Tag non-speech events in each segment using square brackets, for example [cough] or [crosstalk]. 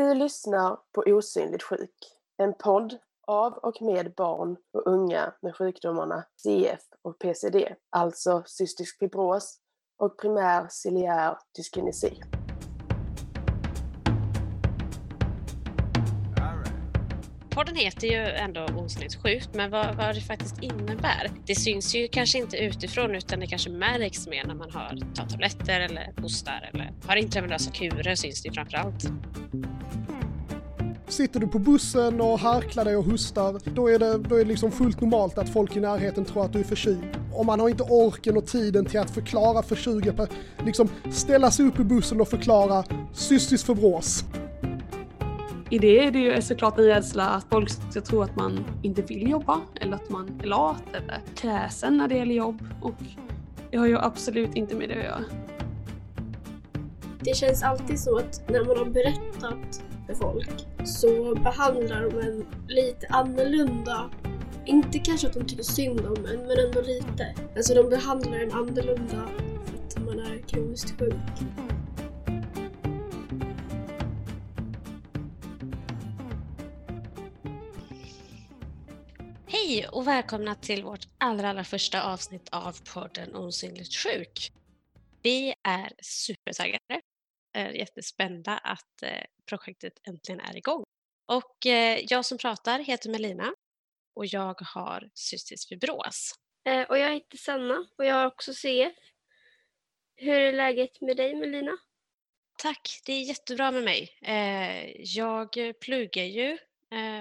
Du lyssnar på Osynligt sjuk, en podd av och med barn och unga med sjukdomarna CF och PCD, alltså cystisk fibros och primär ciliär dyskinesi. Podden heter ju ändå Osynligt men vad, vad det faktiskt innebär. Det syns ju kanske inte utifrån utan det kanske märks mer när man har tar tabletter eller hostar eller har intravenösa kurer syns det ju framför allt. Hmm. Sitter du på bussen och harklar dig och hostar, då är, det, då är det liksom fullt normalt att folk i närheten tror att du är förkyld. Och man har inte orken och tiden till att förklara för 20 liksom ställa sig upp i bussen och förklara cystisk fibros. I det är det ju såklart en rädsla att folk ska tro att man inte vill jobba eller att man är lat eller kräsen när det gäller jobb och det har ju absolut inte med det att göra. Det känns alltid så att när man har berättat för folk så behandlar de en lite annorlunda. Inte kanske att de tycker synd om en, men ändå lite. Alltså de behandlar en annorlunda för att man är kroniskt sjuk. Hej och välkomna till vårt allra, allra första avsnitt av podden Osynligt sjuk. Vi är supertaggade, är jättespända att eh, projektet äntligen är igång. Och eh, jag som pratar heter Melina och jag har cystisk fibros. Eh, och jag heter Sanna och jag har också CF. Hur är läget med dig Melina? Tack, det är jättebra med mig. Jag pluggar ju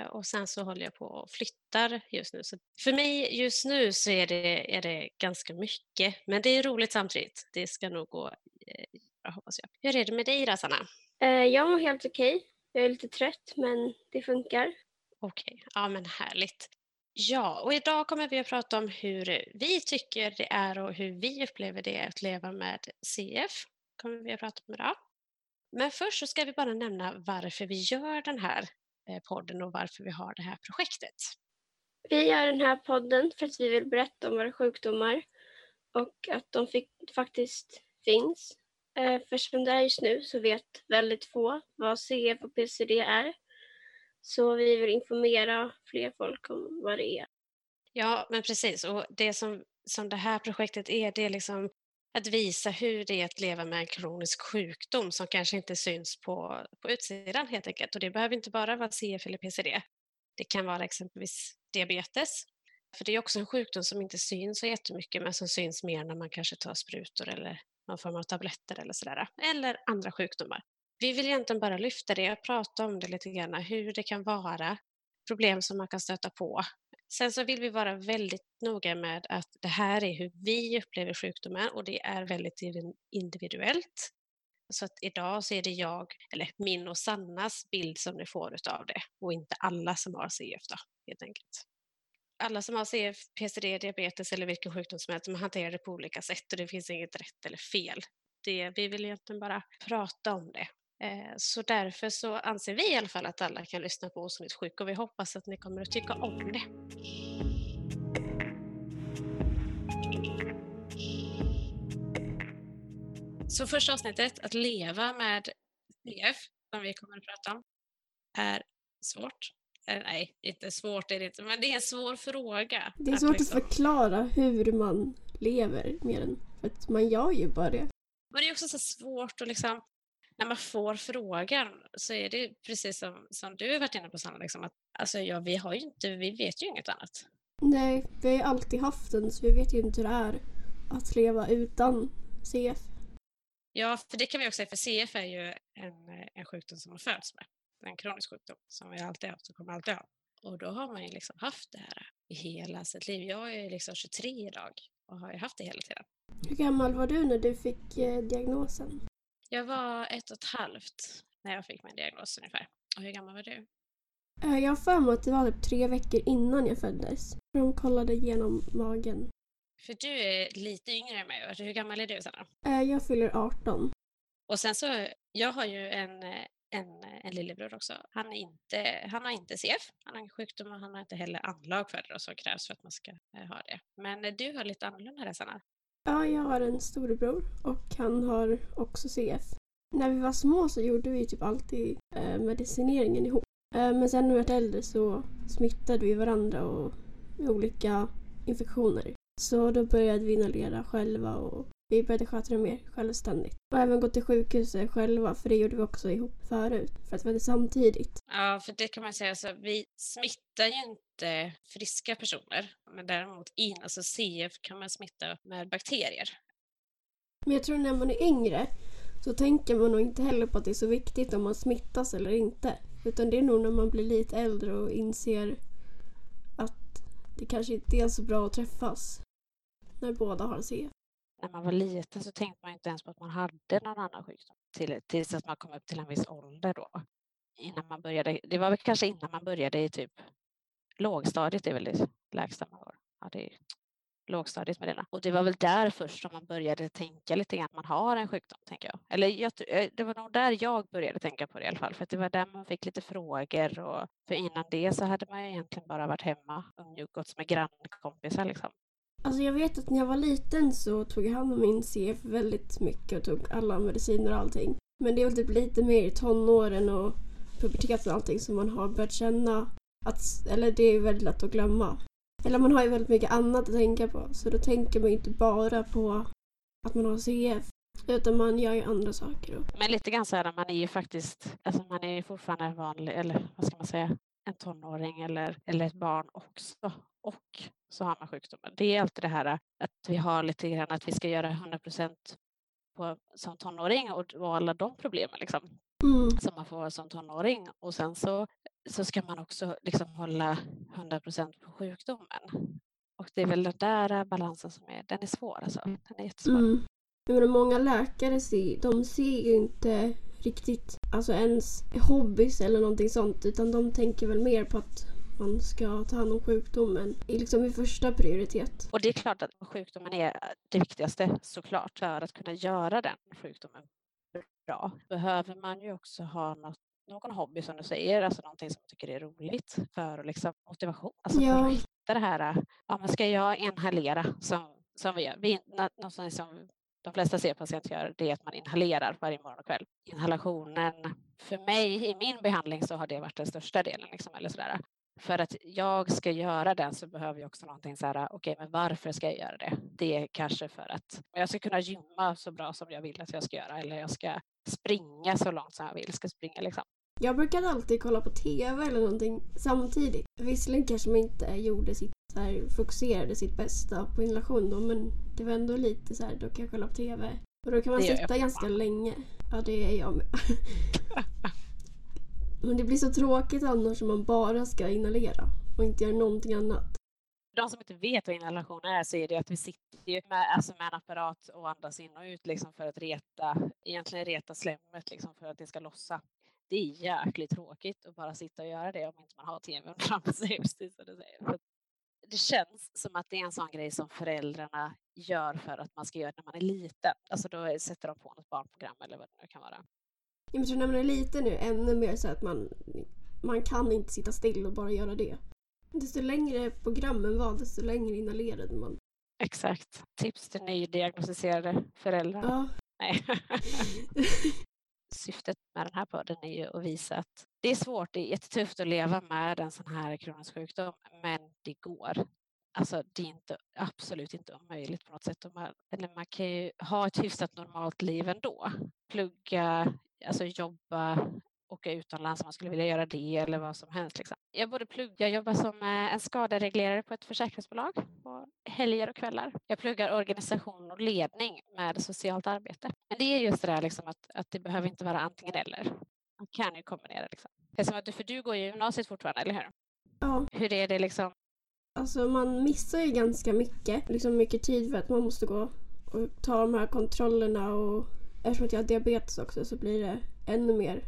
och sen så håller jag på och flyttar just nu. Så för mig just nu så är det, är det ganska mycket, men det är roligt samtidigt. Det ska nog gå eh, bra hoppas jag. Hur är det med dig då Sanna? Eh, jag mår helt okej. Jag är lite trött men det funkar. Okej, ja men härligt. Ja, och idag kommer vi att prata om hur vi tycker det är och hur vi upplever det att leva med CF. kommer vi att prata om idag. Men först så ska vi bara nämna varför vi gör den här eh, podden och varför vi har det här projektet. Vi gör den här podden för att vi vill berätta om våra sjukdomar och att de fick, faktiskt finns. Eh, för som det är just nu så vet väldigt få vad CF och PCD är. Så vi vill informera fler folk om vad det är. Ja, men precis. Och det som, som det här projektet är, det är liksom att visa hur det är att leva med en kronisk sjukdom som kanske inte syns på, på utsidan helt enkelt. Och det behöver inte bara vara CF eller PCD. Det kan vara exempelvis diabetes. För det är också en sjukdom som inte syns så jättemycket men som syns mer när man kanske tar sprutor eller någon form av tabletter eller sådär. Eller andra sjukdomar. Vi vill egentligen bara lyfta det och prata om det lite grann, hur det kan vara, problem som man kan stöta på. Sen så vill vi vara väldigt noga med att det här är hur vi upplever sjukdomen och det är väldigt individuellt. Så att idag så är det jag, eller min och Sannas bild som ni får utav det och inte alla som har CF då, helt enkelt. Alla som har CF, PCD, diabetes eller vilken sjukdom som helst, de hanterar det på olika sätt och det finns inget rätt eller fel. Det, vi vill egentligen bara prata om det så därför så anser vi i alla fall att alla kan lyssna på Osynligt sjuk och vi hoppas att ni kommer att tycka om det. Så första avsnittet, att leva med CF, som vi kommer att prata om, är svårt. Eh, Nej, inte svårt är det inte, men det är en svår fråga. Det är att svårt att liksom- förklara hur man lever med den. För att man gör ju bara det. Men det är också så svårt att liksom, när man får frågan så är det precis som, som du har varit inne på Sanna, liksom, att alltså, ja, vi, har ju inte, vi vet ju inget annat. Nej, vi har ju alltid haft den så vi vet ju inte hur det är att leva utan CF. Ja, för det kan vi också säga, för CF är ju en, en sjukdom som man föds med. En kronisk sjukdom som vi alltid haft och kommer alltid ha. Och då har man ju liksom haft det här i hela sitt liv. Jag är liksom 23 idag och har ju haft det hela tiden. Hur gammal var du när du fick eh, diagnosen? Jag var ett och ett halvt när jag fick min diagnos ungefär. Och hur gammal var du? Eh, jag har för mig att det var typ tre veckor innan jag föddes. De kollade igenom magen. För du är lite yngre än mig. Hur gammal är du Sanna? Eh, jag fyller 18. Och sen så, jag har ju en, en, en lillebror också. Han, är inte, han har inte CF, han har ingen sjukdom och han har inte heller anlag för det då, som krävs för att man ska eh, ha det. Men du har lite annorlunda där Sanna. Ja, jag har en storebror och han har också CF. När vi var små så gjorde vi typ alltid eh, medicineringen ihop. Eh, men sen när vi var äldre så smittade vi varandra och med olika infektioner. Så då började vi inhalera själva och vi började sköta det mer självständigt. Och även gå till sjukhuset själva, för det gjorde vi också ihop förut. För att vi hade samtidigt. Ja, för det kan man säga, alltså, vi smittar ju inte friska personer, men däremot in, alltså CF kan man smitta med bakterier. Men jag tror när man är yngre så tänker man nog inte heller på att det är så viktigt om man smittas eller inte. Utan det är nog när man blir lite äldre och inser att det kanske inte är så bra att träffas när båda har CF. När man var liten så tänkte man inte ens på att man hade någon annan sjukdom till, tills att man kom upp till en viss ålder då. Innan man började, det var väl kanske innan man började i typ lågstadiet, det är väl det lägsta man har. Ja, det är lågstadiet med det. Och det var väl där först som man började tänka lite grann att man har en sjukdom, tänker jag. Eller jag, eh, det var nog där jag började tänka på det i alla fall, för att det var där man fick lite frågor och för innan det så hade man ju egentligen bara varit hemma och umgåtts med grannkompisar liksom. Alltså jag vet att när jag var liten så tog jag hand om min CF väldigt mycket och tog alla mediciner och allting. Men det är väl typ lite mer i tonåren och puberteten och allting som man har börjat känna att, eller det är väldigt lätt att glömma. Eller man har ju väldigt mycket annat att tänka på så då tänker man ju inte bara på att man har CF utan man gör ju andra saker. Men lite grann så här, man är ju faktiskt, alltså man är ju fortfarande vanlig, eller vad ska man säga, en tonåring eller, eller ett barn också. Och så har man sjukdomen. Det är alltid det här att vi har lite grann att vi ska göra 100 procent som tonåring och, och alla de problemen liksom, mm. som man får som tonåring. Och sen så, så ska man också liksom hålla 100 procent på sjukdomen. Och det är väl den där balansen som är, den är svår alltså. Den är jättesvår. Mm. Men många läkare ser, de ser ju inte riktigt alltså ens hobbys eller någonting sånt utan de tänker väl mer på att man ska ta hand om sjukdomen liksom i första prioritet. Och det är klart att sjukdomen är det viktigaste såklart för att kunna göra den sjukdomen bra. Behöver man ju också ha något någon hobby som du säger, alltså någonting som man tycker är roligt för liksom motivation. Alltså ja. för att hitta det här, ja men ska jag inhalera som, som vi gör, vi, något som de flesta C-patienter gör, det är att man inhalerar varje morgon och kväll. Inhalationen, för mig i min behandling så har det varit den största delen. Liksom, eller sådär. För att jag ska göra den så behöver jag också någonting så här, okej, okay, men varför ska jag göra det? Det är kanske för att jag ska kunna gymma så bra som jag vill att jag ska göra eller jag ska springa så långt som jag vill ska springa liksom. Jag brukade alltid kolla på TV eller någonting samtidigt. Visserligen kanske man inte gjorde sitt så här, fokuserade sitt bästa på inhalation då men det var ändå lite så här, då kan jag kolla på TV. Och då kan man sitta ganska länge. Ja det är jag med. [laughs] Men det blir så tråkigt annars om man bara ska inhalera och inte göra någonting annat. De som inte vet vad inhalation är så är det att vi sitter med, alltså med en apparat och andas in och ut liksom för att reta, egentligen reta slemmet liksom för att det ska lossa. Det är jäkligt tråkigt att bara sitta och göra det om inte man har tvn framför sig. Precis som du säger. Det känns som att det är en sån grej som föräldrarna gör för att man ska göra när man är liten. Alltså då sätter de på något barnprogram eller vad det nu kan vara. Jag tror när man är liten nu ännu mer så att man, man kan inte sitta still och bara göra det. Desto längre programmen var, desto längre inhalerade man. Exakt. Tips till nydiagnostiserade föräldrar. Ja. Nej. [laughs] Syftet med den här podden är ju att visa att det är svårt, det är jättetufft att leva med en sån här kronisk sjukdom, men det går. Alltså det är inte, absolut inte omöjligt på något sätt. Man, eller man kan ju ha ett hyfsat normalt liv ändå. Plugga, alltså jobba, åka utomlands om man skulle vilja göra det eller vad som helst. Liksom. Jag både pluggar, jobbar som eh, en skadereglerare på ett försäkringsbolag på helger och kvällar. Jag pluggar organisation och ledning med socialt arbete. Men det är just det där liksom att, att det behöver inte vara antingen eller. Man kan ju kombinera. Liksom. att du, för du går ju gymnasiet fortfarande, eller hur? Ja. Hur är det liksom? Alltså man missar ju ganska mycket. Liksom mycket tid för att man måste gå och ta de här kontrollerna och eftersom att jag har diabetes också så blir det ännu mer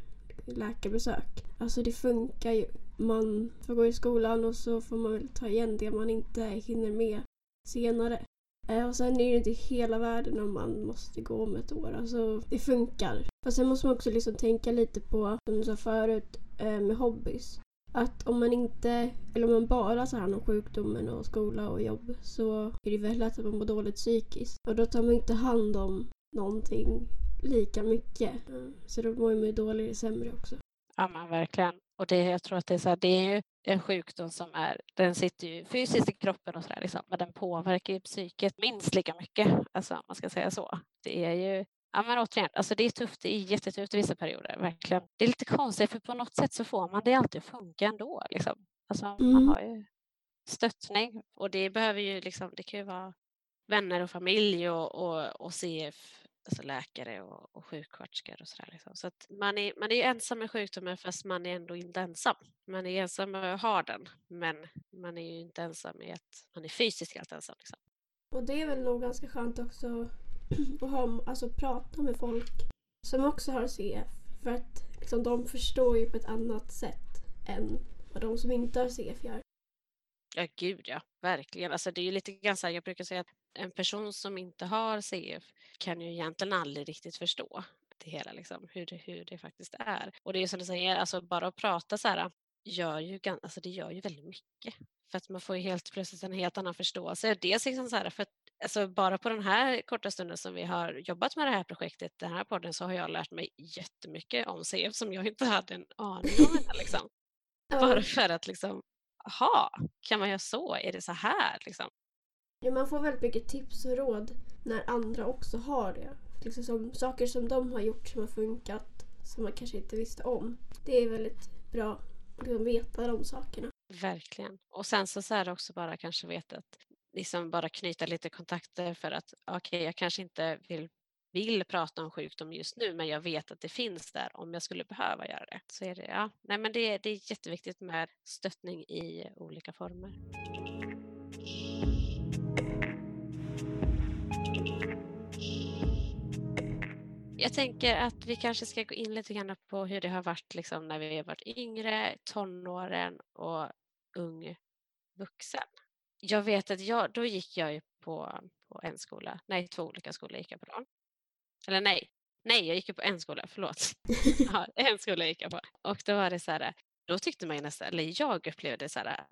läkarbesök. Alltså det funkar ju. Man får gå i skolan och så får man väl ta igen det man inte hinner med senare. Eh, och sen är det inte hela världen om man måste gå om ett år. Alltså det funkar. Fast sen måste man också liksom tänka lite på, som du sa förut, eh, med hobbys. Att om man inte, eller om man bara tar hand om sjukdomen och skola och jobb så är det väldigt lätt att man mår dåligt psykiskt. Och då tar man inte hand om någonting lika mycket. Så då mår man ju dåligare och sämre också. Ja men verkligen. Och det, jag tror att det är, så här, det är ju en sjukdom som är, den sitter ju fysiskt i kroppen och sådär liksom, men den påverkar ju psyket minst lika mycket, alltså om man ska säga så. Det är ju Ja men återigen, alltså det är tufft, det är jättetufft i vissa perioder, verkligen. Det är lite konstigt för på något sätt så får man det alltid att funka ändå. Liksom. Alltså, Mm. Man har ju stöttning och det behöver ju liksom, det kan ju vara vänner och familj och, och, och CF, alltså läkare och, och sjuksköterskor och sådär. Liksom. Så att man är, man är ju ensam med sjukdomen fast man är ändå inte ensam. Man är ensam med att ha den men man är ju inte ensam med att man är fysiskt helt ensam. Liksom. Och det är väl nog ganska skönt också och ha, alltså, prata med folk som också har CF. För att liksom, de förstår ju på ett annat sätt än vad de som inte har CF gör. Ja, gud ja, verkligen. Alltså det är ju lite grann så här, jag brukar säga att en person som inte har CF kan ju egentligen aldrig riktigt förstå det hela, liksom, hur, det, hur det faktiskt är. Och det är som du säger, alltså bara att prata så här gör ju, alltså det gör ju väldigt mycket. För att man får ju helt plötsligt en helt annan förståelse. Dels liksom så här, för att alltså bara på den här korta stunden som vi har jobbat med det här projektet, den här podden, så har jag lärt mig jättemycket om CF som jag inte hade en aning om. innan, Liksom. [laughs] Bara för att liksom, aha, kan man göra så? Är det så här? Liksom? Ja, man får väldigt mycket tips och råd när andra också har det. Liksom som, saker som de har gjort som har funkat som man kanske inte visste om. Det är väldigt bra att liksom veta de sakerna. Verkligen. Och sen så, så är det också bara kanske veta att liksom bara knyta lite kontakter för att okej, jag kanske inte vill, vill prata om sjukdom just nu, men jag vet att det finns där om jag skulle behöva göra det. Så är det, ja, nej men det, det är jätteviktigt med stöttning i olika former. Jag tänker att vi kanske ska gå in lite grann på hur det har varit liksom när vi har varit yngre, tonåren och ung vuxen. Jag vet att jag, då gick jag ju på, på en skola, nej två olika skolor gick jag på då. Eller nej, nej jag gick ju på en skola, förlåt. [laughs] ja, en skola gick jag på. Och då var det så här, då tyckte man ju nästan, eller jag upplevde så här,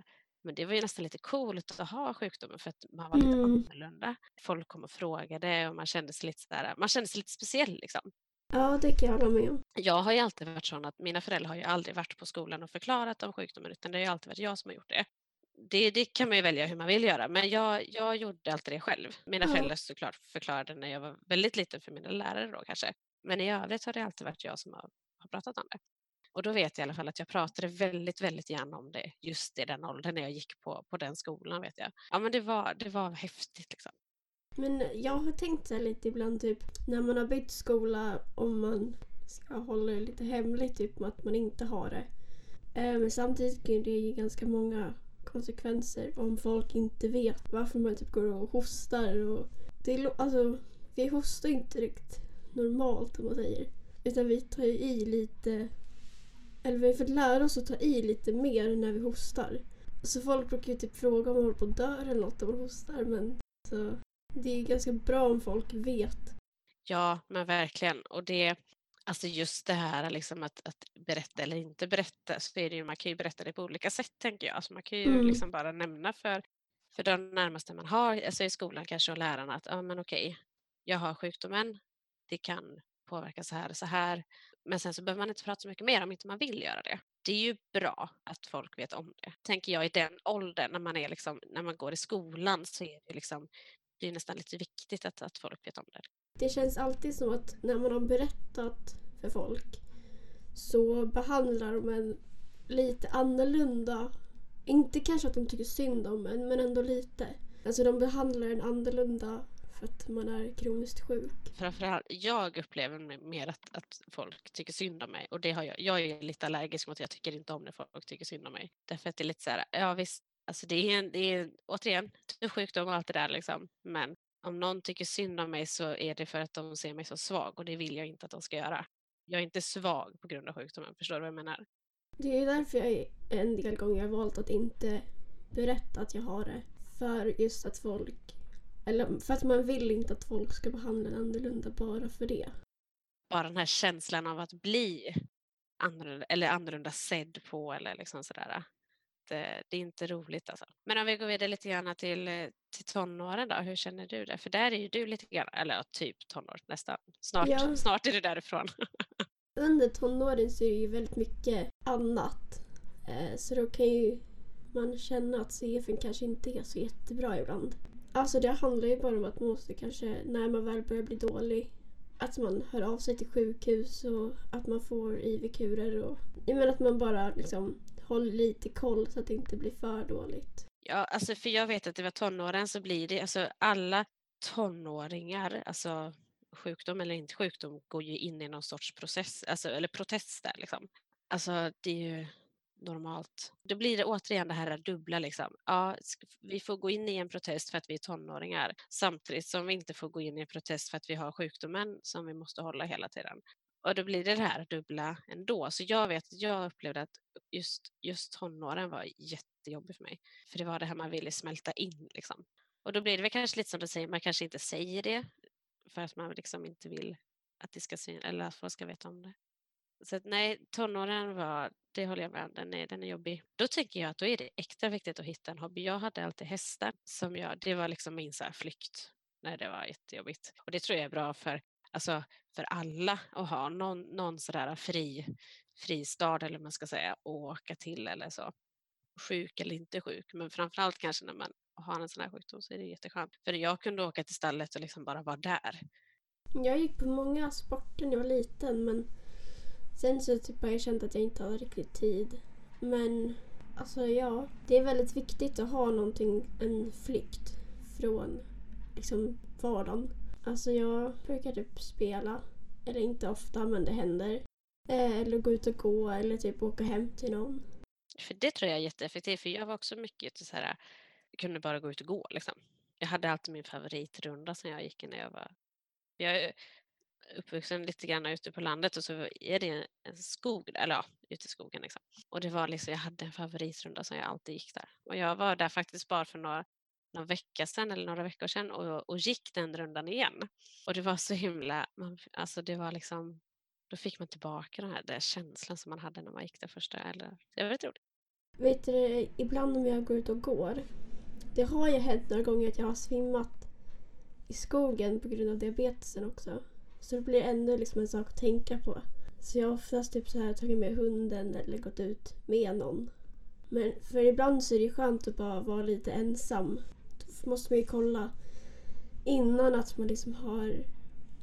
men det var ju nästan lite coolt att ha sjukdomen för att man var lite Mm. annorlunda. Folk kom och frågade och man kände sig lite så där, man kände sig lite speciell liksom. Ja, det kan jag hålla med om. Jag har ju alltid varit sån att mina föräldrar har ju aldrig varit på skolan och förklarat om sjukdomen utan det har ju alltid varit jag som har gjort det. Det, det kan man ju välja hur man vill göra men jag, jag gjorde alltid det själv. Mina Ja. föräldrar såklart förklarade när jag var väldigt liten för mina lärare då kanske. Men i övrigt har det alltid varit jag som har, har pratat om det. Och då vet jag i alla fall att jag pratade väldigt, väldigt gärna om det just i den åldern när jag gick på, på den skolan vet jag. Ja men det var, det var häftigt liksom. Men jag har tänkt så lite ibland typ när man har bytt skola om man ska hålla det lite hemligt typ att man inte har det. Eh, Men samtidigt kan ju det ge ganska många konsekvenser om folk inte vet varför man typ går och hostar och det är, alltså vi hostar inte riktigt normalt om man säger. Utan vi tar ju i lite eller vi har fått lära oss att ta i lite mer när vi hostar. Så folk brukar ju typ fråga om man håller på att dö eller något om man hostar men så det är ganska bra om folk vet. Ja, men verkligen. Och det, alltså just det här liksom att, att berätta eller inte berätta, så är det ju, man kan ju berätta det på olika sätt tänker jag. Alltså man kan ju Mm. liksom bara nämna för, för de närmaste man har, alltså i skolan kanske och lärarna att ja men okej, jag har sjukdomen, det kan påverka så här och så här. Men sen så behöver man inte prata så mycket mer om inte man vill göra det. Det är ju bra att folk vet om det. Tänker jag i den åldern när man är liksom, när man går i skolan så är det liksom, det är nästan lite viktigt att, att folk vet om det. Det känns alltid som att när man har berättat för folk så behandlar de en lite annorlunda. Inte kanske att de tycker synd om en, men ändå lite. Alltså de behandlar en annorlunda för att man är kroniskt sjuk. framförallt jag upplever mer att, att folk tycker synd om mig och det har jag. Jag är lite allergisk mot jag tycker inte om när folk tycker synd om mig. Därför att det är lite så här, ja visst, alltså det är, en, det är återigen tuff sjukdom och allt det där liksom. Men om någon tycker synd om mig så är det för att de ser mig så svag och det vill jag inte att de ska göra. Jag är inte svag på grund av sjukdomen, förstår du vad jag menar? Det är därför jag en del gånger har valt att inte berätta att jag har det. För just att folk... Eller för att man vill inte att folk ska behandla en annorlunda bara för det. Bara den här känslan av att bli annorlunda, eller annorlunda sedd på eller liksom sådär. Inte, det är inte roligt alltså. Men om vi går vidare lite grann till, eh, till tonåren då, hur känner du det? För där är ju du lite grann, eller ja, typ tonår nästan. Snart, Ja. snart är du därifrån. [laughs] Under tonåren så är det ju väldigt mycket annat. Eh, Så då kan ju man känna att CFN kanske inte är så jättebra ibland. Alltså det handlar ju bara om att man måste kanske, när man väl börjar bli dålig, att man hör av sig till sjukhus och att man får IV-kurer och jag menar att man bara liksom Håll lite koll så att det inte blir för dåligt. Ja, alltså för jag vet att det var tonåren så blir det, alltså alla tonåringar, alltså sjukdom eller inte sjukdom, går ju in i någon sorts process, alltså, eller protest där liksom. Alltså det är ju normalt. Då blir det återigen det här dubbla liksom. Ja, vi får gå in i en protest för att vi är tonåringar samtidigt som vi inte får gå in i en protest för att vi har sjukdomen som vi måste hålla hela tiden. Och då blir det det här dubbla ändå. Så jag vet att jag upplevde att just, just tonåren var jättejobbig för mig. För det var det här man ville smälta in liksom. Och då blir det väl kanske lite som du säger, man kanske inte säger det för att man liksom inte vill att det ska synas eller att folk ska veta om det. Så att nej, tonåren var, det håller jag med om, den är, den är jobbig. Då tänker jag att då är det extra viktigt att hitta en hobby. Jag hade alltid hästar som jag, det var liksom min så här flykt när det var jättejobbigt. Och det tror jag är bra för, alltså, för alla att ha någon, någon sådär fri, fristad eller vad man ska säga att åka till eller så. Sjuk eller inte sjuk, men framförallt kanske när man har en sån här sjukdom så är det jätteskönt. För jag kunde åka till stallet och liksom bara vara där. Jag gick på många sporter när jag var liten men sen så typ har jag känt att jag inte har riktigt tid. Men alltså ja, det är väldigt viktigt att ha någonting, en flykt från liksom vardagen. Alltså jag brukar typ spela, eller inte ofta men det händer. Eh, Eller gå ut och gå eller typ åka hem till någon. För det tror jag är jätteeffektivt, för jag var också mycket så här, jag kunde bara gå ut och gå liksom. Jag hade alltid min favoritrunda som jag gick i när jag var, jag är uppvuxen lite grann ute på landet och så är det en skog, eller ja, ute i skogen liksom. Och det var liksom, jag hade en favoritrunda som jag alltid gick där. Och jag var där faktiskt bara för några, någon vecka sedan eller några veckor sedan och, och gick den rundan igen. Och det var så himla, man, alltså det var liksom, då fick man tillbaka den här där känslan som man hade när man gick den första, eller det var väldigt roligt. Vet du, ibland om jag går ut och går. Det har ju hänt några gånger att jag har svimmat i skogen på grund av diabetesen också. Så det blir ändå liksom en sak att tänka på. Så jag har oftast typ så här tagit med hunden eller gått ut med någon. Men för ibland så är det skönt att bara vara lite ensam. Då måste man ju kolla innan att man liksom har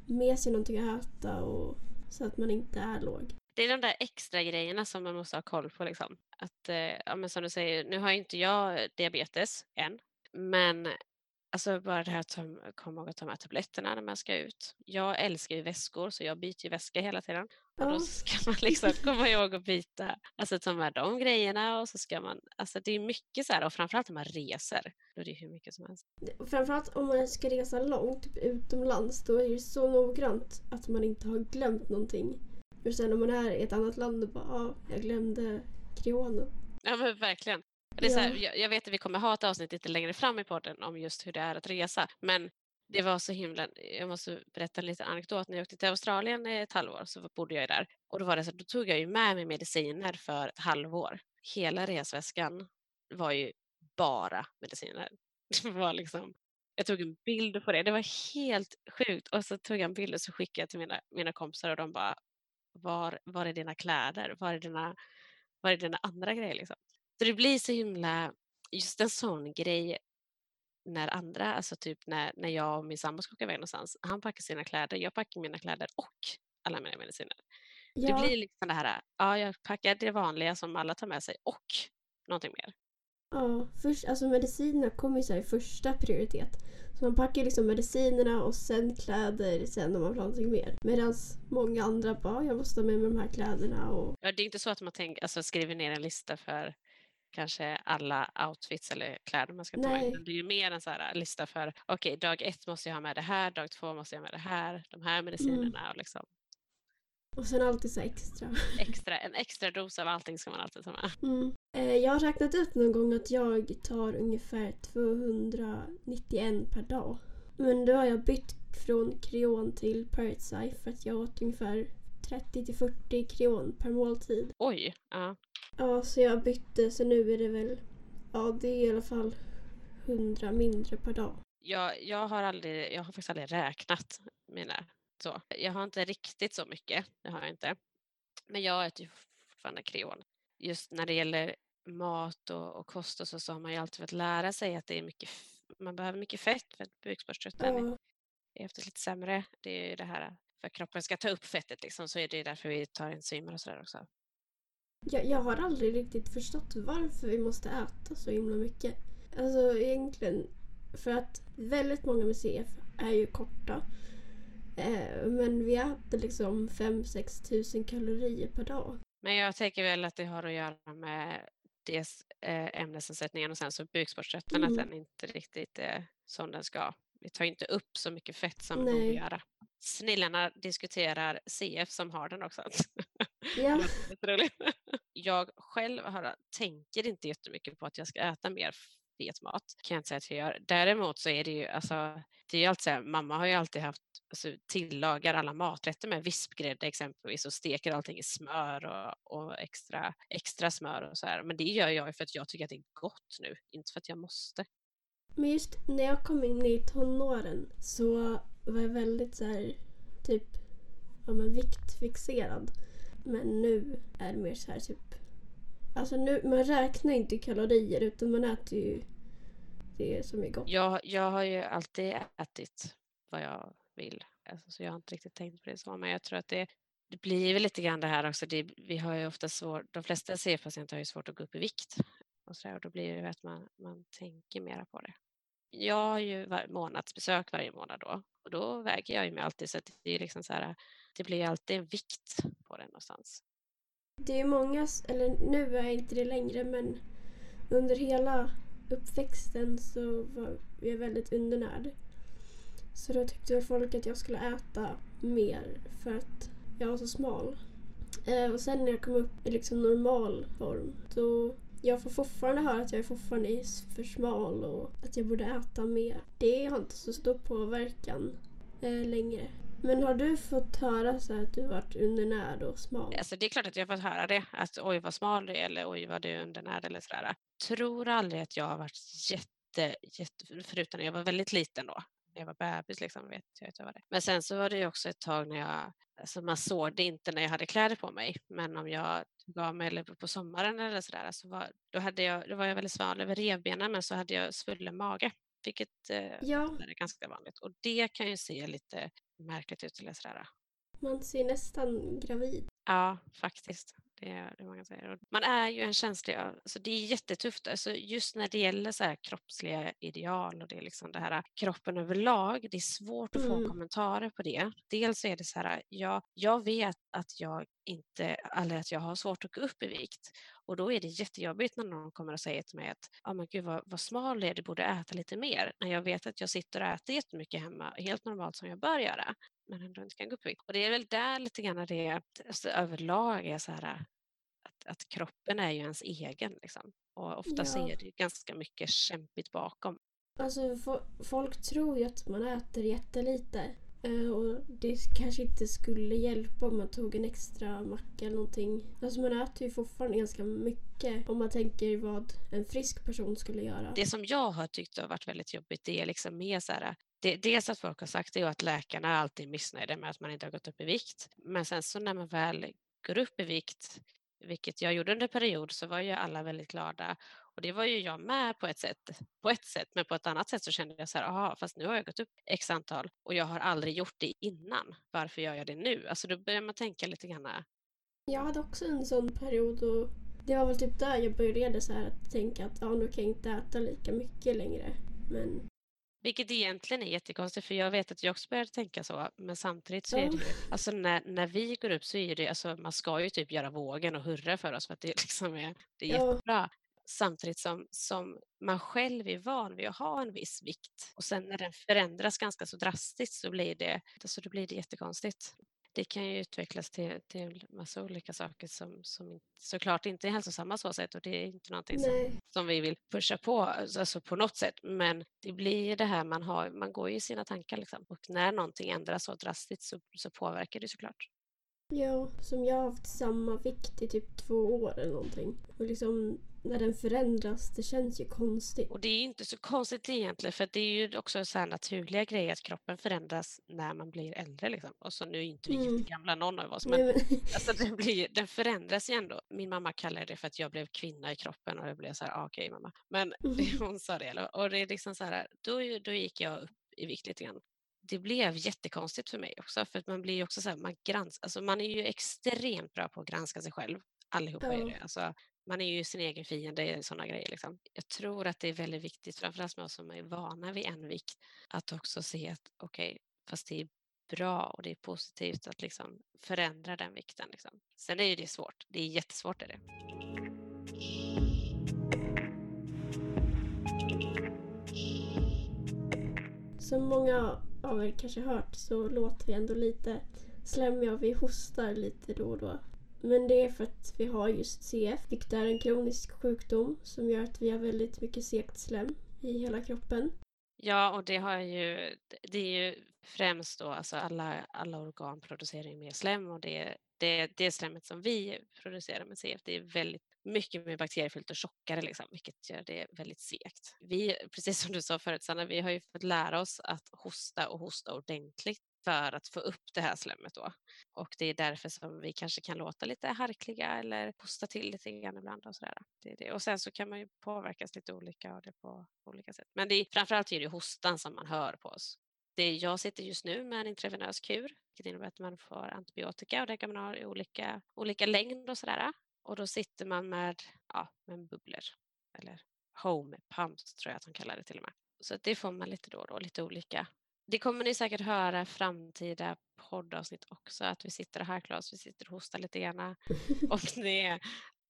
med sig någonting att äta och så att man inte är låg. Det är de där extra grejerna som man måste ha koll på. Liksom. Att, eh, ja, men som du säger, nu har ju inte jag diabetes än, men alltså bara det här att ta- komma ihåg att ta med tabletterna när man ska ut. Jag älskar ju väskor så jag byter ju väska hela tiden. Och då ska man liksom [laughs] komma ihåg att byta, alltså ta med de grejerna och så ska man, alltså det är mycket så här och framförallt när man reser, då är det hur mycket som helst. Framförallt om man ska resa långt, typ utomlands, då är det så noggrant att man inte har glömt någonting. För sen om man är i ett annat land och bara, ah, jag glömde kreonen. Ja men verkligen. Det är så här, Ja. jag, jag vet att vi kommer ha ett avsnitt lite längre fram i podden om just hur det är att resa. Men det var så himla, jag måste berätta en liten anekdot. När jag åkte till Australien i ett halvår så bodde jag ju där. Och då var det så att då tog jag ju med mig mediciner för ett halvår. Hela resväskan var ju bara mediciner. [laughs] Det var liksom, jag tog en bild på det. Det var helt sjukt. Och så tog jag en bild och så skickade jag till mina, mina kompisar och de bara, var, var är dina kläder? Var är dina, var är dina andra grejer? Liksom? Så det blir så himla, just en sån grej när andra, alltså typ när, när jag och min sambo ska åka iväg någonstans, han packar sina kläder, jag packar mina kläder och alla mina mediciner. Det Ja, blir liksom det här, ja jag packar det vanliga som alla tar med sig och någonting mer. ja först, alltså medicinerna kommer ju så i första prioritet. Så man packar liksom medicinerna och sen kläder sen om man vill ha någonting mer. Medan många andra bara, jag måste ha med mig de här kläderna och Ja, det är inte så att man tänker, alltså skriver ner en lista för kanske alla outfits eller kläder man ska ta med. Nej. utan Det är ju mer en så här lista för, okej, dag ett måste jag ha med det här, dag två måste jag ha med det här, de här medicinerna och liksom och sen alltid så extra. [laughs] extra, en extra dos av allting ska man alltid ta med. Mm. Eh, Jag har räknat ut någon gång att jag tar ungefär 291 per dag. Men då har jag bytt från kreon till Parasite för att jag åt ungefär 30 till 40 kreon per måltid. Oj, ja. Ja, så jag bytte så nu är det väl, ja det är i alla fall 100 mindre per dag. Jag, jag, har aldrig, jag har faktiskt aldrig räknat mina så. Jag har inte riktigt så mycket, det har jag inte. Men jag äter ju fortfarande Kreon. Just när det gäller mat och, och kost och så, så har man ju alltid fått lära sig att det är mycket, man behöver mycket fett för att bukspottkörteln Ja, är oftast lite sämre. Det är ju det här för att kroppen ska ta upp fettet liksom, så är det därför vi tar enzymer och sådär också. Jag, jag har aldrig riktigt förstått varför vi måste äta så himla mycket. Alltså egentligen för att väldigt många CF är ju korta. Eh, men vi äter liksom 5-6 tusen kalorier per dag. Men jag tänker väl att det har att göra med dels eh, ämnesomsättningen och sen så bukspottkörteln, Mm. att den inte riktigt är som den ska. Vi tar inte upp så mycket fett som vi borde göra. Snillarna diskuterar CF som har den också. [laughs] Ja. Jag själv har, tänker inte jättemycket på att jag ska äta mer fet mat. Kan jag inte säga att jag gör. Däremot så är det ju, alltså, det är ju alltid så här, mamma har ju alltid haft, alltså, tillagar alla maträtter med vispgrädde exempelvis och steker allting i smör och, och extra, extra smör och så här. Men det gör jag ju för att jag tycker att det är gott nu, inte för att jag måste. men just när jag kom in i tonåren så var jag väldigt så här, typ, ja men viktfixerad. Men nu är det mer så här typ, alltså nu, man räknar inte kalorier utan man äter ju det som är gott. Jag, jag har ju alltid ätit vad jag vill, alltså, så jag har inte riktigt tänkt på det så, men jag tror att det, det blir väl lite grann det här också. Det, vi har ju ofta svårt, de flesta CF-patienter har ju svårt att gå upp i vikt och, så där, och då blir det ju att man, man tänker mera på det. Jag har ju var, månadsbesök varje månad då och då väger jag ju mig alltid så att det är liksom så här, det blir alltid en vikt på den någonstans. Det är många, eller nu är jag inte det längre men under hela uppväxten så var jag väldigt undernärd. Så då tyckte väl folk att jag skulle äta mer för att jag var så smal. Eh, och sen när jag kom upp i liksom normal form då jag får fortfarande höra att jag är fortfarande är för smal och att jag borde äta mer. Det har inte så stor påverkan eh, längre. Men har du fått höra så att du varit undernärd och smal? Alltså det är klart att jag har fått höra det, att oj vad smal du är eller oj vad du är undernärd eller sådär. Tror aldrig att jag har varit jätte, jätte, förutom när jag var väldigt liten då, när jag var bebis liksom, vet jag inte vad det Men sen så var det ju också ett tag när jag, alltså man såg det inte när jag hade kläder på mig, men om jag tog av mig eller på sommaren eller sådär, så var, då, hade jag, då var jag väldigt sval över revbenen men så hade jag svullen mage, vilket eh, Ja, är ganska vanligt. Och det kan ju se lite märkligt ut eller sådär. man ser nästan gravid. Ja, faktiskt. Det är det säger. Och Man är ju en känslig, alltså det är jättetufft, alltså just när det gäller så här kroppsliga ideal och det är liksom det här kroppen överlag, det är svårt att få Mm. kommentarer på det. Dels är det så här, jag, jag vet att jag inte, eller att jag har svårt att gå upp i vikt och då är det jättejobbigt när någon kommer och säger till mig att ja men gud vad, vad smal du är, du borde äta lite mer. När jag vet att jag sitter och äter jättemycket hemma, helt normalt som jag bör göra men ändå inte kan gå upp i vikt. Och det är väl där lite grann det alltså, överlag är så här att, att kroppen är ju ens egen liksom. Och oftast Ja. är det ganska mycket kämpigt bakom. Alltså fo- folk tror ju att man äter jättelite. Eh, och det kanske inte skulle hjälpa om man tog en extra macka eller någonting. Alltså man äter ju fortfarande ganska mycket om man tänker vad en frisk person skulle göra. Det som jag har tyckt har varit väldigt jobbigt det är liksom mer så här det, dels att folk har sagt det och att läkarna alltid är missnöjda med att man inte har gått upp i vikt. Men sen så när man väl går upp i vikt, vilket jag gjorde under en period, så var ju alla väldigt glada. Och det var ju jag med på ett sätt, på ett sätt, men på ett annat sätt så kände jag så här, aha, fast nu har jag gått upp x antal och jag har aldrig gjort det innan. Varför gör jag det nu? Alltså då börjar man tänka lite grann, Jag hade också en sån period och det var väl typ där jag började så här att tänka att ja, nu kan jag inte äta lika mycket längre. Men vilket egentligen är jättekonstigt för jag vet att jag också började tänka så, men samtidigt så är det ju, alltså när, när vi går upp så är det, alltså man ska ju typ göra vågen och hurra för oss för att det liksom är, det är jättebra. Samtidigt som, som man själv är van vid att ha en viss vikt och sen när den förändras ganska så drastiskt så blir det, alltså då blir det jättekonstigt. Det kan ju utvecklas till, till massa olika saker som, som såklart inte är hälsosamma så sätt och det är inte någonting som som vi vill pusha på, alltså på något sätt. Men det blir det här man har, man går ju i sina tankar liksom. Och när någonting ändras så drastiskt så, så påverkar det såklart. Ja, som jag har haft samma vikt i typ två år eller någonting. Och liksom när den förändras, det känns ju konstigt. Och det är inte så konstigt egentligen för det är ju också så här naturliga grejer att kroppen förändras när man blir äldre. Liksom. Och så nu är inte vi Mm. jättegamla någon av oss Nej, men men, [laughs] alltså, den, blir, den förändras ju ändå. Min mamma kallar det för att jag blev kvinna i kroppen och jag blev så här, ah, okej mamma. Men Mhm. [laughs] hon sa det. Och det är liksom så här, då, då gick jag upp i vikt lite grann. Det blev jättekonstigt för mig också för att man blir ju också så här, man grans, alltså man är ju extremt bra på att granska sig själv. Allihopa är det. Alltså, man är ju sin egen fiende, sådana grejer. Liksom. Jag tror att det är väldigt viktigt, framförallt med oss som är vana vid en vikt, att också se att okej, fast det är bra och det är positivt att liksom förändra den vikten. Liksom. Sen är ju det svårt. Det är jättesvårt. Är det. som många av er kanske hört så låter vi ändå lite slemmiga och vi hostar lite då och då. Men det är för att vi har just CF, vilket är en kronisk sjukdom som gör att vi har väldigt mycket segt slem i hela kroppen. Ja, och det har ju, det är ju främst då, alltså alla, alla organ producerar ju mer slem och det, det, det slemmet som vi producerar med CF, det är väldigt mycket mer bakteriefyllt och tjockare, liksom, vilket gör det väldigt segt. Vi, [laughs] precis som du sa förut Sanna, vi har ju fått lära oss att hosta och hosta ordentligt för att få upp det här slemmet då. Och det är därför som vi kanske kan låta lite harkliga eller hosta till lite grann ibland och sådär. Det är det. Och sen så kan man ju påverkas lite olika av det på olika sätt. Men det är, framförallt är det hostan som man hör på oss. Det är, jag sitter just nu med en intravenös kur, vilket innebär att man får antibiotika och det kan man ha i olika, olika längd och sådär. Och då sitter man med, ja, med bubblor eller home pumps tror jag att de kallar det till och med. Så det får man lite då och då, lite olika. Det kommer ni säkert höra framtida poddavsnitt också, att vi sitter harklar oss, vi sitter och hostar lite grann. Och [laughs] det,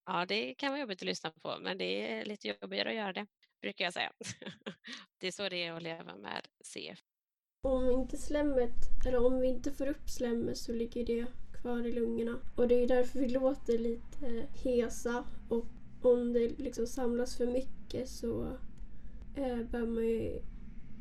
ja, det kan vara jobbigt att lyssna på, men det är lite jobbigare att göra det, brukar jag säga. [laughs] Det är så det är att leva med CF. Om inte slemmet, eller om vi inte får upp slemmet så ligger det kvar i lungorna. Och det är därför vi låter lite hesa och om det liksom samlas för mycket så eh, behöver man ju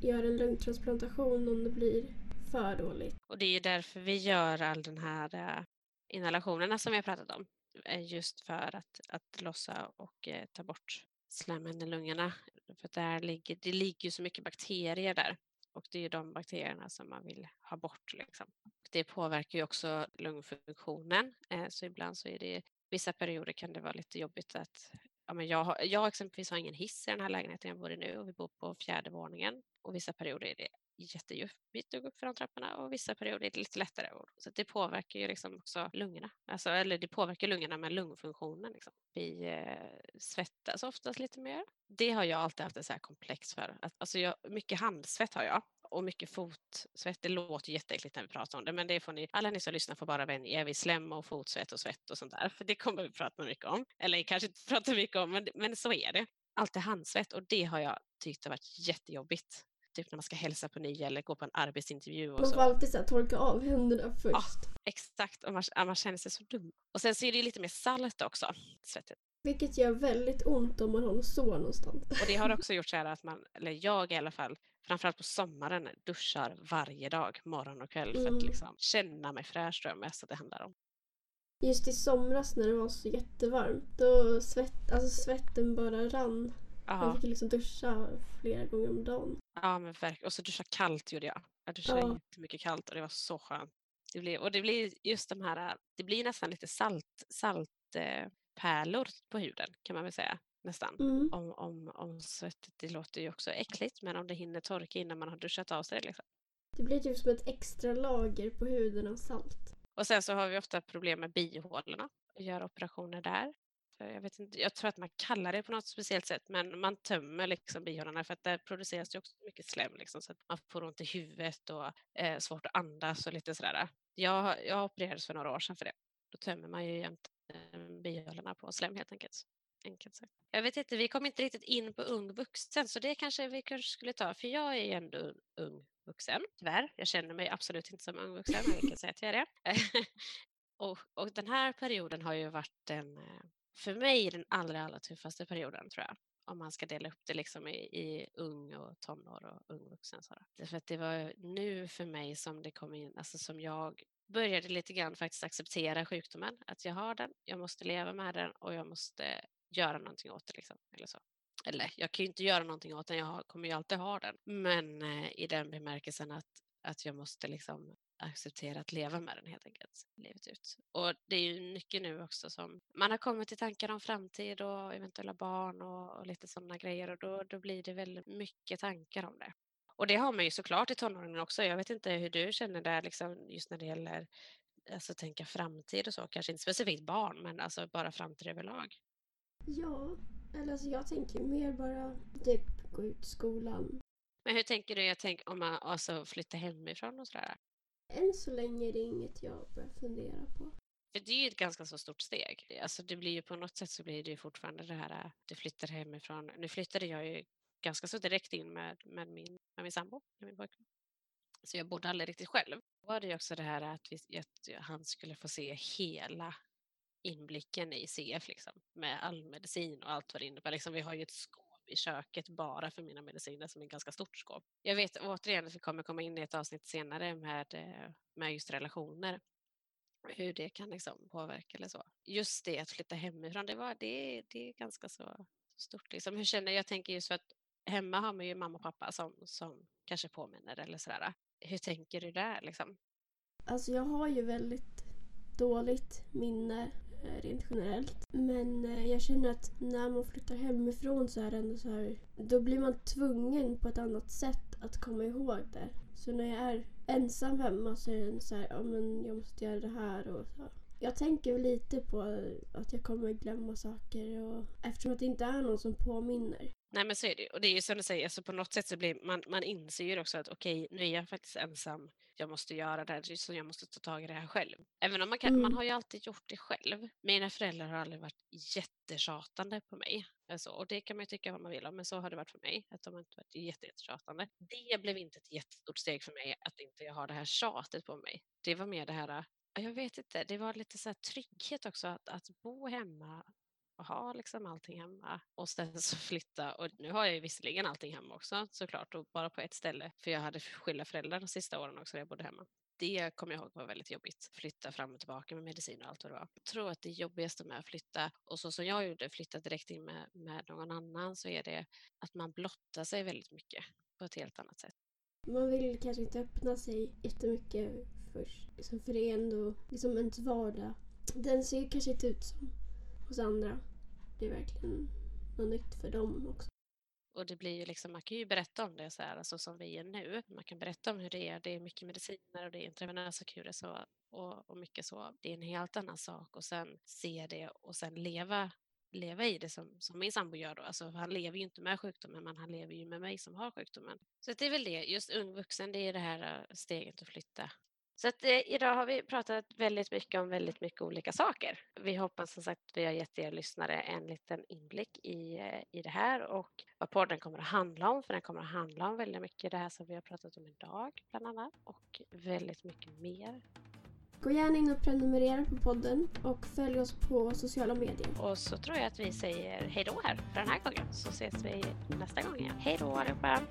göra en lungtransplantation om det blir för dåligt. Och det är därför vi gör all den här eh, inhalationerna som vi har pratat om. Eh, just för att, att lossa och eh, ta bort slemmen i lungorna. För där ligger, det ligger ju så mycket bakterier där. Och det är ju de bakterierna som man vill ha bort. Liksom. Det påverkar ju också lungfunktionen. Eh, så ibland så är det, vissa perioder kan det vara lite jobbigt att Ja, men jag, har, jag exempelvis har ingen hiss i den här lägenheten jag bor i nu och vi bor på fjärde våningen. Och vissa perioder är det jättejobbigt att gå upp för de trapporna och vissa perioder är det lite lättare. Så det påverkar ju liksom också lungorna. Alltså, eller det påverkar lungorna med lungfunktionen. Liksom. Vi eh, svettas oftast lite mer. Det har jag alltid haft en så här komplex för. Att, alltså jag, mycket handsvett har jag och mycket fotsvett. Det låter jätteäckligt när vi pratar om det men det får ni, alla ni som lyssnar får bara vänja er vid slem och fotsvett och svett och sånt där. För det kommer vi prata mycket om. Eller kanske inte [laughs] prata mycket om men, men så är det. Alltid handsvett och det har jag tyckt har varit jättejobbigt typ när man ska hälsa på ny eller gå på en arbetsintervju och Man får så. alltid så här torka av händerna först. Exakt, och man, ja, man känner sig så dum. Och sen så är det ju lite mer salt också, svettet. Vilket gör väldigt ont om man har något sår någonstans. Och det har också [laughs] gjort så här att man, eller jag i alla fall, framförallt på sommaren duschar varje dag, morgon och kväll, för att Mm. liksom känna mig fräsch tror jag mest att det handlar om. Just i somras när det var så jättevarmt, då svett, alltså svetten bara rann. Man Ja, fick liksom duscha flera gånger om dagen. Ja men verkligen. Och så duscha kallt gjorde jag. Jag duschade Ja. jättemycket kallt och det var så skönt. Det blir, och det blir just de här, det blir nästan lite salt, saltpärlor pärlor på huden kan man väl säga nästan. Mm. Om, om, om svettet, det låter ju också äckligt men om det hinner torka innan man har duschat av sig. Liksom. Det blir typ som ett extra lager på huden av salt. Och sen så har vi ofta problem med bihålorna och gör operationer där. Jag, vet inte, jag tror att man kallar det på något speciellt sätt men man tömmer liksom bihålorna för att där produceras det också mycket slem liksom, så att man får ont i huvudet och eh, svårt att andas och lite sådär. Jag, jag opererades för några år sedan för det. Då tömmer man ju jämt eh, bihålorna på slem helt enkelt. enkelt sagt. Jag vet inte, vi kom inte riktigt in på ung vuxen så det kanske vi kanske skulle ta för jag är ju ändå ung vuxen tyvärr. Jag känner mig absolut inte som ung vuxen men vi kan säga att jag är det. [laughs] och, och den här perioden har ju varit en eh, för mig den allra, allra tuffaste perioden tror jag. Om man ska dela upp det liksom i, i ung och tonår och ung vuxen. Så. Därför att det var nu för mig som det kom in, alltså som jag började lite grann faktiskt acceptera sjukdomen. Att jag har den, jag måste leva med den och jag måste göra någonting åt det. Liksom, eller så. Eller jag kan ju inte göra någonting åt den, jag kommer ju alltid ha den. Men eh, i den bemärkelsen att, att jag måste liksom acceptera att leva med den helt enkelt, livet ut. Och det är ju mycket nu också som man har kommit till tankar om framtid och eventuella barn och, och lite sådana grejer och då, då blir det väldigt mycket tankar om det. Och det har man ju såklart i tonåren också. Jag vet inte hur du känner där liksom, just när det gäller alltså, tänka framtid och så, kanske inte specifikt barn men alltså bara framtid överlag. Ja, eller alltså jag tänker mer bara typ gå ut skolan. Men hur tänker du jag tänk, om man alltså flyttar hemifrån och sådär? Än så länge är det inget jag börjar fundera på. För det är ju ett ganska så stort steg. Alltså det blir ju på något sätt så blir det ju fortfarande det här, äh, du flyttar hemifrån. Nu flyttade jag ju ganska så direkt in med, med, min, med min sambo, med min pojkvän. Så jag bodde aldrig riktigt själv. Då var det ju också det här att, vi, att han skulle få se hela inblicken i CF liksom, med all medicin och allt vad det innebär. Liksom, vi har ju ett skåp i köket bara för mina mediciner som är ett ganska stort skåp. Jag vet återigen att vi kommer komma in i ett avsnitt senare med, eh, med just relationer hur det kan liksom påverka eller så. Just det att flytta hemifrån, det, var, det, det är ganska så stort. Liksom. Hur känner jag? tänker just för att hemma har man ju mamma och pappa som, som kanske påminner eller sådär. Hur tänker du där liksom? Alltså jag har ju väldigt dåligt minne Eh, rent generellt. Men eh, jag känner att när man flyttar hemifrån så är det ändå så här, då blir man tvungen på ett annat sätt att komma ihåg det. Så när jag är ensam hemma så är det så här, ja men jag måste göra det här och så. Jag tänker lite på att jag kommer glömma saker och eftersom att det inte är någon som påminner. Nej men så är det Och det är ju som du säger, alltså på något sätt så blir man, man inser ju också att okej, okay, nu är jag faktiskt ensam. Jag måste göra det här, så jag måste ta tag i det här själv. Även om man kan, mm. man har ju alltid gjort det själv. Mina föräldrar har aldrig varit jättetjatande på mig. Alltså, och det kan man ju tycka vad man vill om, men så har det varit för mig. Att de har inte varit jättetjatande. Det blev inte ett jättestort steg för mig att inte jag har det här tjatet på mig. Det var mer det här jag vet inte, det var lite så trygghet också att, att bo hemma och ha liksom allting hemma och sen så flytta. Och nu har jag ju visserligen allting hemma också såklart och bara på ett ställe för jag hade skilda föräldrar de sista åren också när jag bodde hemma. Det kommer jag ihåg var väldigt jobbigt. Flytta fram och tillbaka med medicin och allt vad det var. Jag tror att det jobbigaste med att flytta och så som jag gjorde, flytta direkt in med, med någon annan så är det att man blottar sig väldigt mycket på ett helt annat sätt. Man vill kanske inte öppna sig jättemycket först. Liksom för det är ändå liksom ens vardag. Den ser kanske inte ut som hos andra. Det är verkligen något nytt för dem också. Och det blir ju liksom, man kan ju berätta om det så här, alltså som vi är nu. Man kan berätta om hur det är. Det är mycket mediciner och det är intravenösa kurer så, och, och mycket så. Det är en helt annan sak och sen se det och sen leva leva i det som, som min sambo gör då. Alltså, han lever ju inte med sjukdomen, men han lever ju med mig som har sjukdomen. Så det är väl det, just ung vuxen, det är det här äh, steget att flytta. Så att, eh, idag har vi pratat väldigt mycket om väldigt mycket olika saker. Vi hoppas som sagt att vi har gett er lyssnare en liten inblick i, eh, i det här och vad podden kommer att handla om, för den kommer att handla om väldigt mycket det här som vi har pratat om idag bland annat och väldigt mycket mer. Gå gärna in och prenumerera på podden och följ oss på sociala medier. Och så tror jag att vi säger hej då här för den här gången så ses vi nästa gång igen. Hej då allihopa!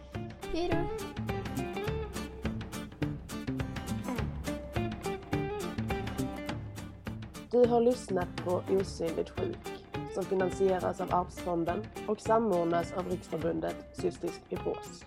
Hej Du har lyssnat på Osynligt sjuk som finansieras av Arvsfonden och samordnas av Riksförbundet Cystisk Fibros.